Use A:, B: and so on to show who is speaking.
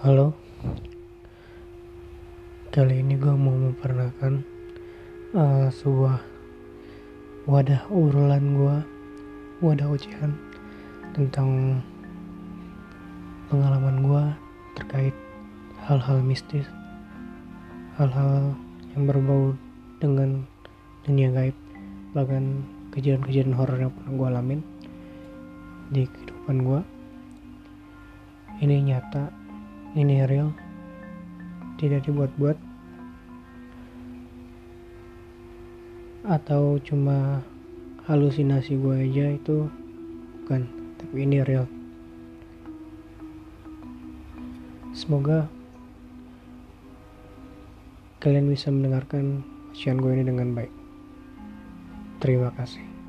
A: Halo, kali ini gue mau memperkenalkan uh, sebuah wadah urulan gue, wadah ocehan tentang pengalaman gue terkait hal-hal mistis, hal-hal yang berbau dengan dunia gaib, bahkan kejadian-kejadian horor yang pernah gue alamin di kehidupan gue. Ini nyata ini real. Tidak dibuat-buat. Atau cuma halusinasi gue aja itu bukan. Tapi ini real. Semoga kalian bisa mendengarkan ujian gue ini dengan baik. Terima kasih